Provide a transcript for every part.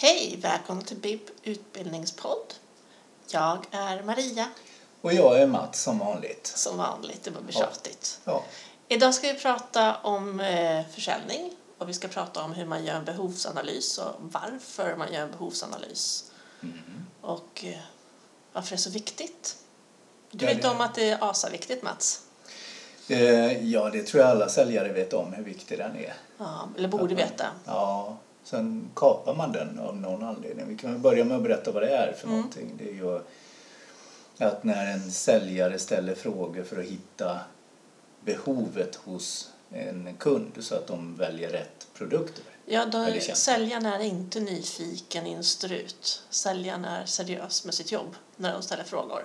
Hej, välkommen till BIB utbildningspodd. Jag är Maria, Och jag är Mats som vanligt. som vanligt. Det var tjatigt. Ja. Idag ska vi prata om eh, försäljning och vi ska prata om hur man gör en behovsanalys och varför man gör en behovsanalys. Mm. Och eh, varför det är så viktigt. Du Ja, vet det- om att det är asaviktigt, Mats? Eh, ja, det tror jag alla säljare vet om hur viktig den är. Ja, eller borde man- veta. Ja, sen kapar man den av någon anledning. Vi kan väl börja med att berätta vad det är för Mm. någonting. Det är ju att när en säljare ställer frågor för att hitta behovet hos en kund så att de väljer rätt produkter. Ja, då, tjänster. säljaren är inte nyfiken i en strut. Säljaren är seriös med sitt jobb när de ställer frågor.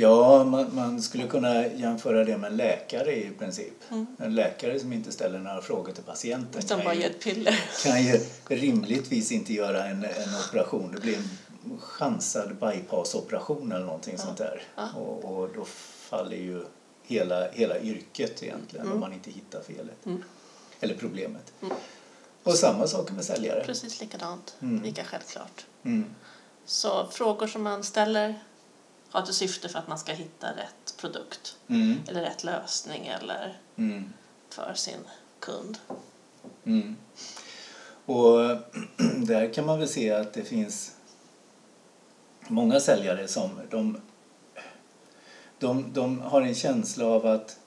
Ja, man, man skulle kunna jämföra det med en läkare i princip. Mm. En läkare som inte ställer några frågor till patienten Utan kan ju- kan ju rimligtvis inte göra en, en operation. Det blir en chansad bypassoperation eller någonting Ja. sånt där. Ja. Och, och då faller ju hela, hela yrket egentligen Mm. om man inte hittar felet. Mm. Eller problemet. Mm. Och samma sak med säljare. Precis likadant. Mm. Lika självklart. Mm. Så frågor som man ställer har till syfte för att man ska hitta rätt produkt Mm. eller rätt lösning eller Mm. för sin kund. Mm. Och där kan man väl se att det finns många säljare som de, de, de har en känsla av att,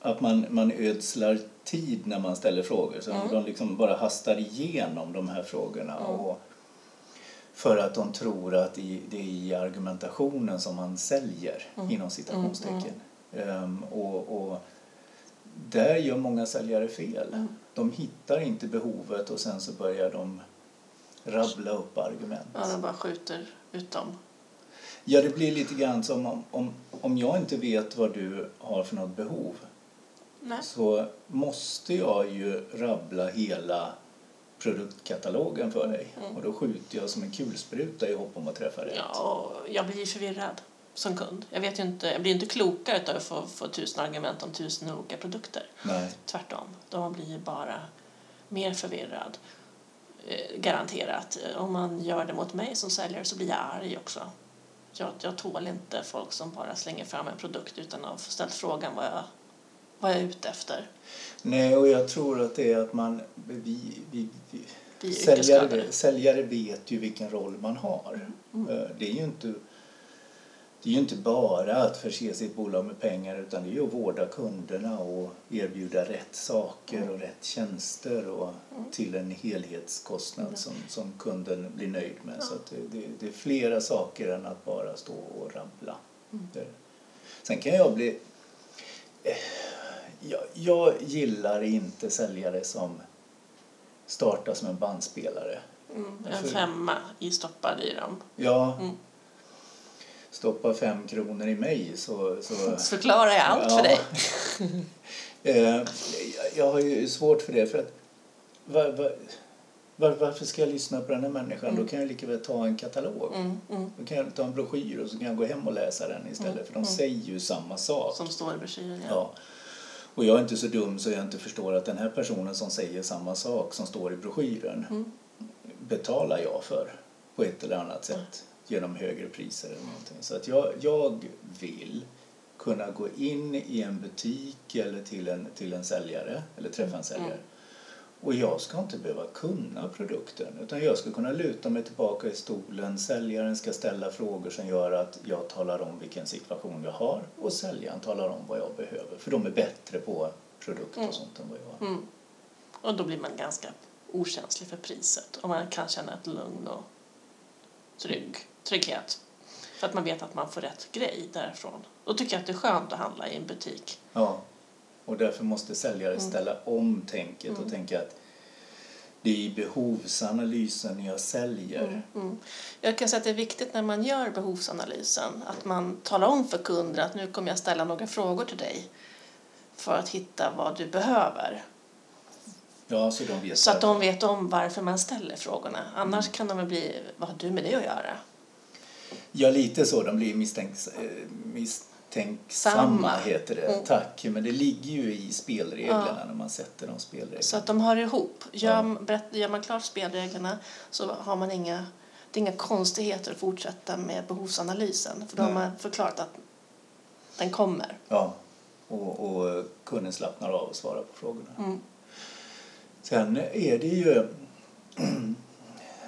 att man, man ödslar tid när man ställer frågor. Så Mm. de liksom bara hastar igenom de här frågorna. Mm. Och för att de tror att det är i argumentationen som man säljer, Mm. inom citationstecken. Ehm, och, och där gör många säljare fel. Mm. De hittar inte behovet och sen så börjar de rabbla upp argument. Ja, de bara skjuter ut dem. Ja, det blir lite grann som om, om, om jag inte vet vad du har för något behov Nej. så måste jag ju rabbla hela produktkatalogen för dig. Mm. Och då skjuter jag som en kulspruta i hopp om att träffa rätt. Ja, jag blir förvirrad som kund. Jag, vet ju inte, jag blir inte klokare av att få, få tusen argument om tusen olika produkter. Nej. Tvärtom, de blir bara mer förvirrad. Eh, garanterat. Om man gör det mot mig som säljare så blir jag arg också. Jag, jag tål inte folk som bara slänger fram en produkt utan att få ställt frågan vad jag, vad jag är ute efter. Nej, och jag tror att det är att man... Vi, vi, vi, Vi säljare, säljare vet ju vilken roll man har. Mm. Eh, Det är ju inte... Det är ju inte bara att förse sitt bolag med pengar utan det är ju att vårda kunderna och erbjuda rätt saker och rätt tjänster och Mm. till en helhetskostnad som, som kunden blir nöjd med. Ja. Så det, det, det är flera saker än att bara stå och rabbla. Mm. Det- Sen kan jag bli... Jag, jag gillar inte säljare som startar som en bandspelare. Mm, en För- femma stoppad i dem. Ja, Mm. stoppa fem kronor i mig så... så Så förklarar jag allt för Ja. dig. Eh, jag- jag har ju svårt för det för att var, var, var, varför ska jag lyssna på den här människan? Mm. Då kan jag lika väl ta en katalog. Mm, mm, Då kan jag ta en broschyr och så kan jag gå hem och läsa den istället Mm, för de mm. säger ju samma sak. som står i broschyren. Ja. Ja. Och jag är inte så dum så jag inte förstår att den här personen som säger samma sak som står i broschyren Mm. betalar jag för på ett eller annat sätt genom högre priser eller någonting. Så att jag, jag vill kunna gå in i en butik eller till en, till en säljare eller träffa en säljare Mm. Och jag ska inte behöva kunna produkten utan jag ska kunna luta mig tillbaka i stolen. Säljaren ska ställa frågor som gör att jag talar om vilken situation jag har och säljaren talar om vad jag behöver. För de är bättre på produkt Mm. och sånt än vad jag är. Mm. Och då blir man ganska okänslig för priset och man kan känna ett lugn och trygg, trygghet. För att man vet att man får rätt grej därifrån. Då tycker jag att det är skönt att handla i en butik. Ja. Och därför måste säljare Mm. ställa om tänket Mm. och tänka att det är i behovsanalysen jag säljer. Mm, mm. Jag kan säga att det är viktigt när man gör behovsanalysen att man talar om för kunden att nu kommer jag ställa några frågor till dig för att hitta vad du behöver. Ja, så de vet Så att de vet om varför man ställer frågorna. Annars Mm. kan de väl bli, vad har du med det att göra? Ja, lite så. De blir misstänks, eh, tänksamma Samma. heter det. Mm. Tack. Men det ligger ju i spelreglerna när man sätter de spelreglerna. Så att de hör ihop. Gör, Ja. berätt, gör man klart spelreglerna så har man inga, det är inga konstigheter att fortsätta med behovsanalysen. För då har Nej. man förklarat att den kommer. Ja. Och, och kunden slappnar av och svarar på frågorna. Mm. Sen är det ju...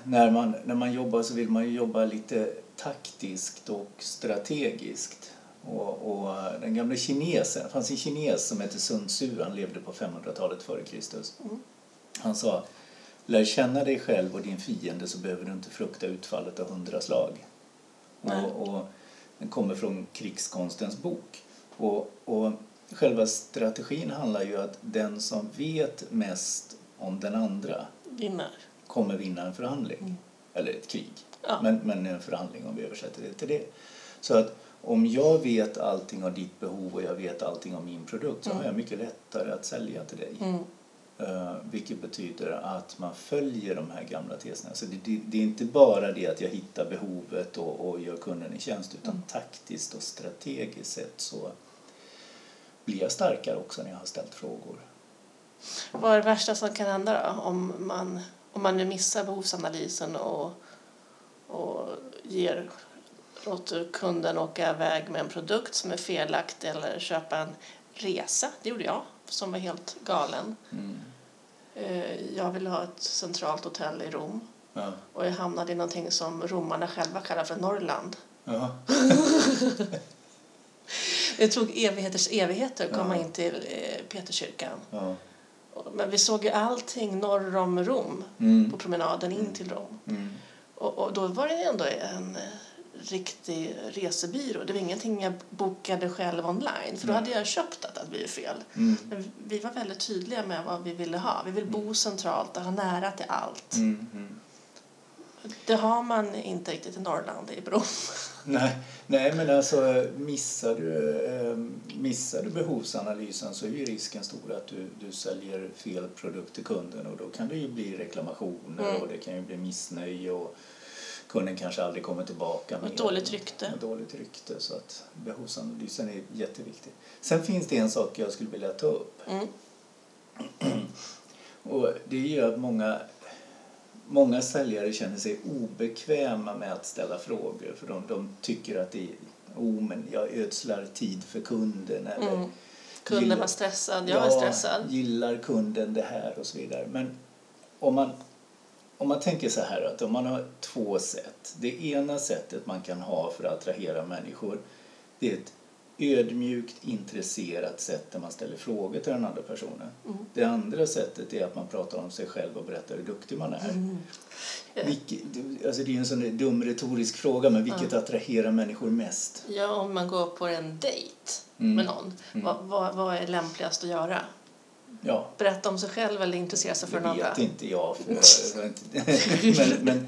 när, man, när man jobbar så vill man ju jobba lite taktiskt och strategiskt. Och, och den gamla kinesen, det fanns en kines som hette Sun Tzu, han levde på 500-talet före Kristus. Mm. Han sa, lär känna dig själv och din fiende så behöver du inte frukta utfallet av hundra slag. Och, och den kommer från krigskonstens bok. Och, och själva strategin handlar ju att den som vet mest om den andra Vinner. kommer vinna en förhandling. Mm. Eller ett krig. Ja. Men, men en förhandling om vi översätter det till det. Så att om jag vet allting om ditt behov och jag vet allting om min produkt så Mm. har jag mycket lättare att sälja till dig. Mm. Eh, vilket betyder att man följer de här gamla teserna. Så det, det, det är inte bara det att jag hittar behovet och, och gör kunden en tjänst utan Mm. taktiskt och strategiskt sett så blir jag starkare också när jag har ställt frågor. Vad är det värsta som kan hända då? Om man, om man nu missar behovsanalysen och, och ger, låter kunden åka iväg med en produkt som är felaktig eller köpa en resa. Det gjorde jag, som var helt galen. Mm. Eh, Jag ville ha ett centralt hotell i Rom Ja. och jag hamnade i någonting som romarna själva kallar för Norrland. Ja. Det tog evigheters evigheter att komma Ja. in till eh, Peterskyrkan. Men vi såg ju allting norr om Rom Mm. på promenaden in till Rom. Mm. Och, och då var det ändå en eh, riktig resebyrå. Det var ingenting jag bokade själv online för då hade jag köpt att det blivit fel. Mm. Men vi var väldigt tydliga med vad vi ville ha. Vi vill bo centralt och ha nära till allt. Mm. Mm. Det har man inte riktigt i Norrland, i Bro. Nej, nej, men alltså missar du, eh, missar du behovsanalysen så är ju risken stor att du, du säljer fel produkt till kunden och då kan det ju bli reklamationer Mm. och det kan ju bli missnöje och kunden kanske aldrig kommer tillbaka. Ett mer. dåligt rykte. Ett dåligt rykte så att behovsanalysen är jätteviktig. Sen finns det en sak jag skulle vilja ta upp Mm. och det är ju att många, många säljare känner sig obekväma med att ställa frågor för de, de tycker att det är oh, men jag ödslar tid för kunden eller Mm. Kunden gillar- var stressad, jag var stressad. gillar kunden det här och så vidare. Men om man, om man tänker så här att om man har två sätt. Det ena sättet man kan ha för att attrahera människor det är ett ödmjukt intresserat sätt där man ställer frågor till den andra personen. Mm. Det andra sättet är att man pratar om sig själv och berättar hur duktig man är. Mm. Vilket, alltså det är en sån dum retorisk fråga men vilket attraherar människor mest? Ja, om man går på en dejt Mm. med någon, Mm. vad, vad, vad är lämpligast att göra? Ja, Berätta om sig själv eller intressera sig för det den vet andra? inte jag. Men,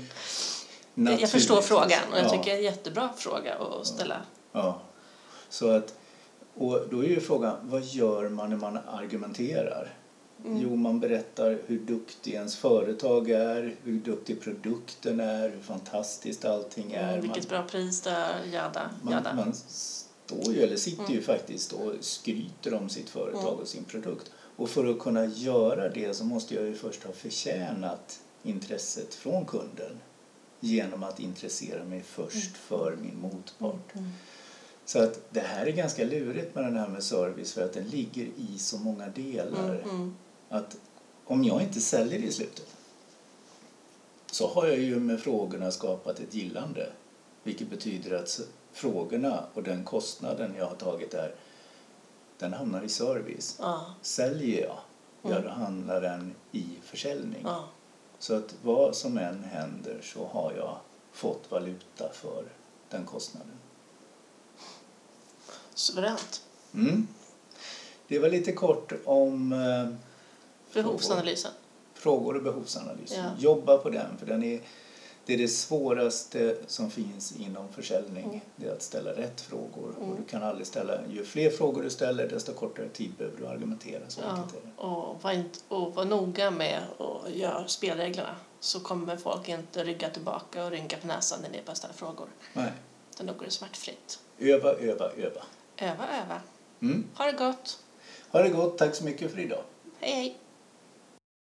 men Jag förstår frågan och jag Ja. tycker det är en jättebra fråga att ställa. Ja. Så att, och då är ju frågan, vad gör man när man argumenterar? Mm. Jo, man berättar hur duktig ens företag är, hur duktig produkten är, hur fantastiskt allting är. Mm, vilket man, bra pris det är, jada, man, jada. man står ju, eller sitter ju Mm. faktiskt och skryter om sitt företag Mm. och sin produkt. Och för att kunna göra det så måste jag ju först ha förtjänat intresset från kunden genom att intressera mig först för min motpart. Mm. Så att det här är ganska lurigt med den här med service för att den ligger i så många delar. Mm. Mm. Att om jag inte säljer i slutet så har jag ju med frågorna skapat ett gillande. Vilket betyder att frågorna och den kostnaden jag har tagit där den hamnar i service. Ja, Säljer jag, ja Mm. då handlar den i försäljning. ja. Så att vad som än händer så har jag fått valuta för den kostnaden. Suveränt. Mm. Det var lite kort om eh, Behovsanalysen. frågor och behovsanalys. Ja. Jobba på den, för den är, det är det svåraste som finns inom försäljning. Mm. Det är att ställa rätt frågor. Mm. Och du kan aldrig ställa, ju fler frågor du ställer, desto kortare tid behöver du argumentera. Så Ja. Och var, inte, och var noga med att göra spelreglerna så kommer folk inte rygga tillbaka och rynka på näsan när ni bara ställer frågor. Nej. Utan då går det smärtfritt. Öva, öva, öva. Öva, öva. Mm. Ha det gott. Ha det gott. Tack så mycket för idag. Hej, hej.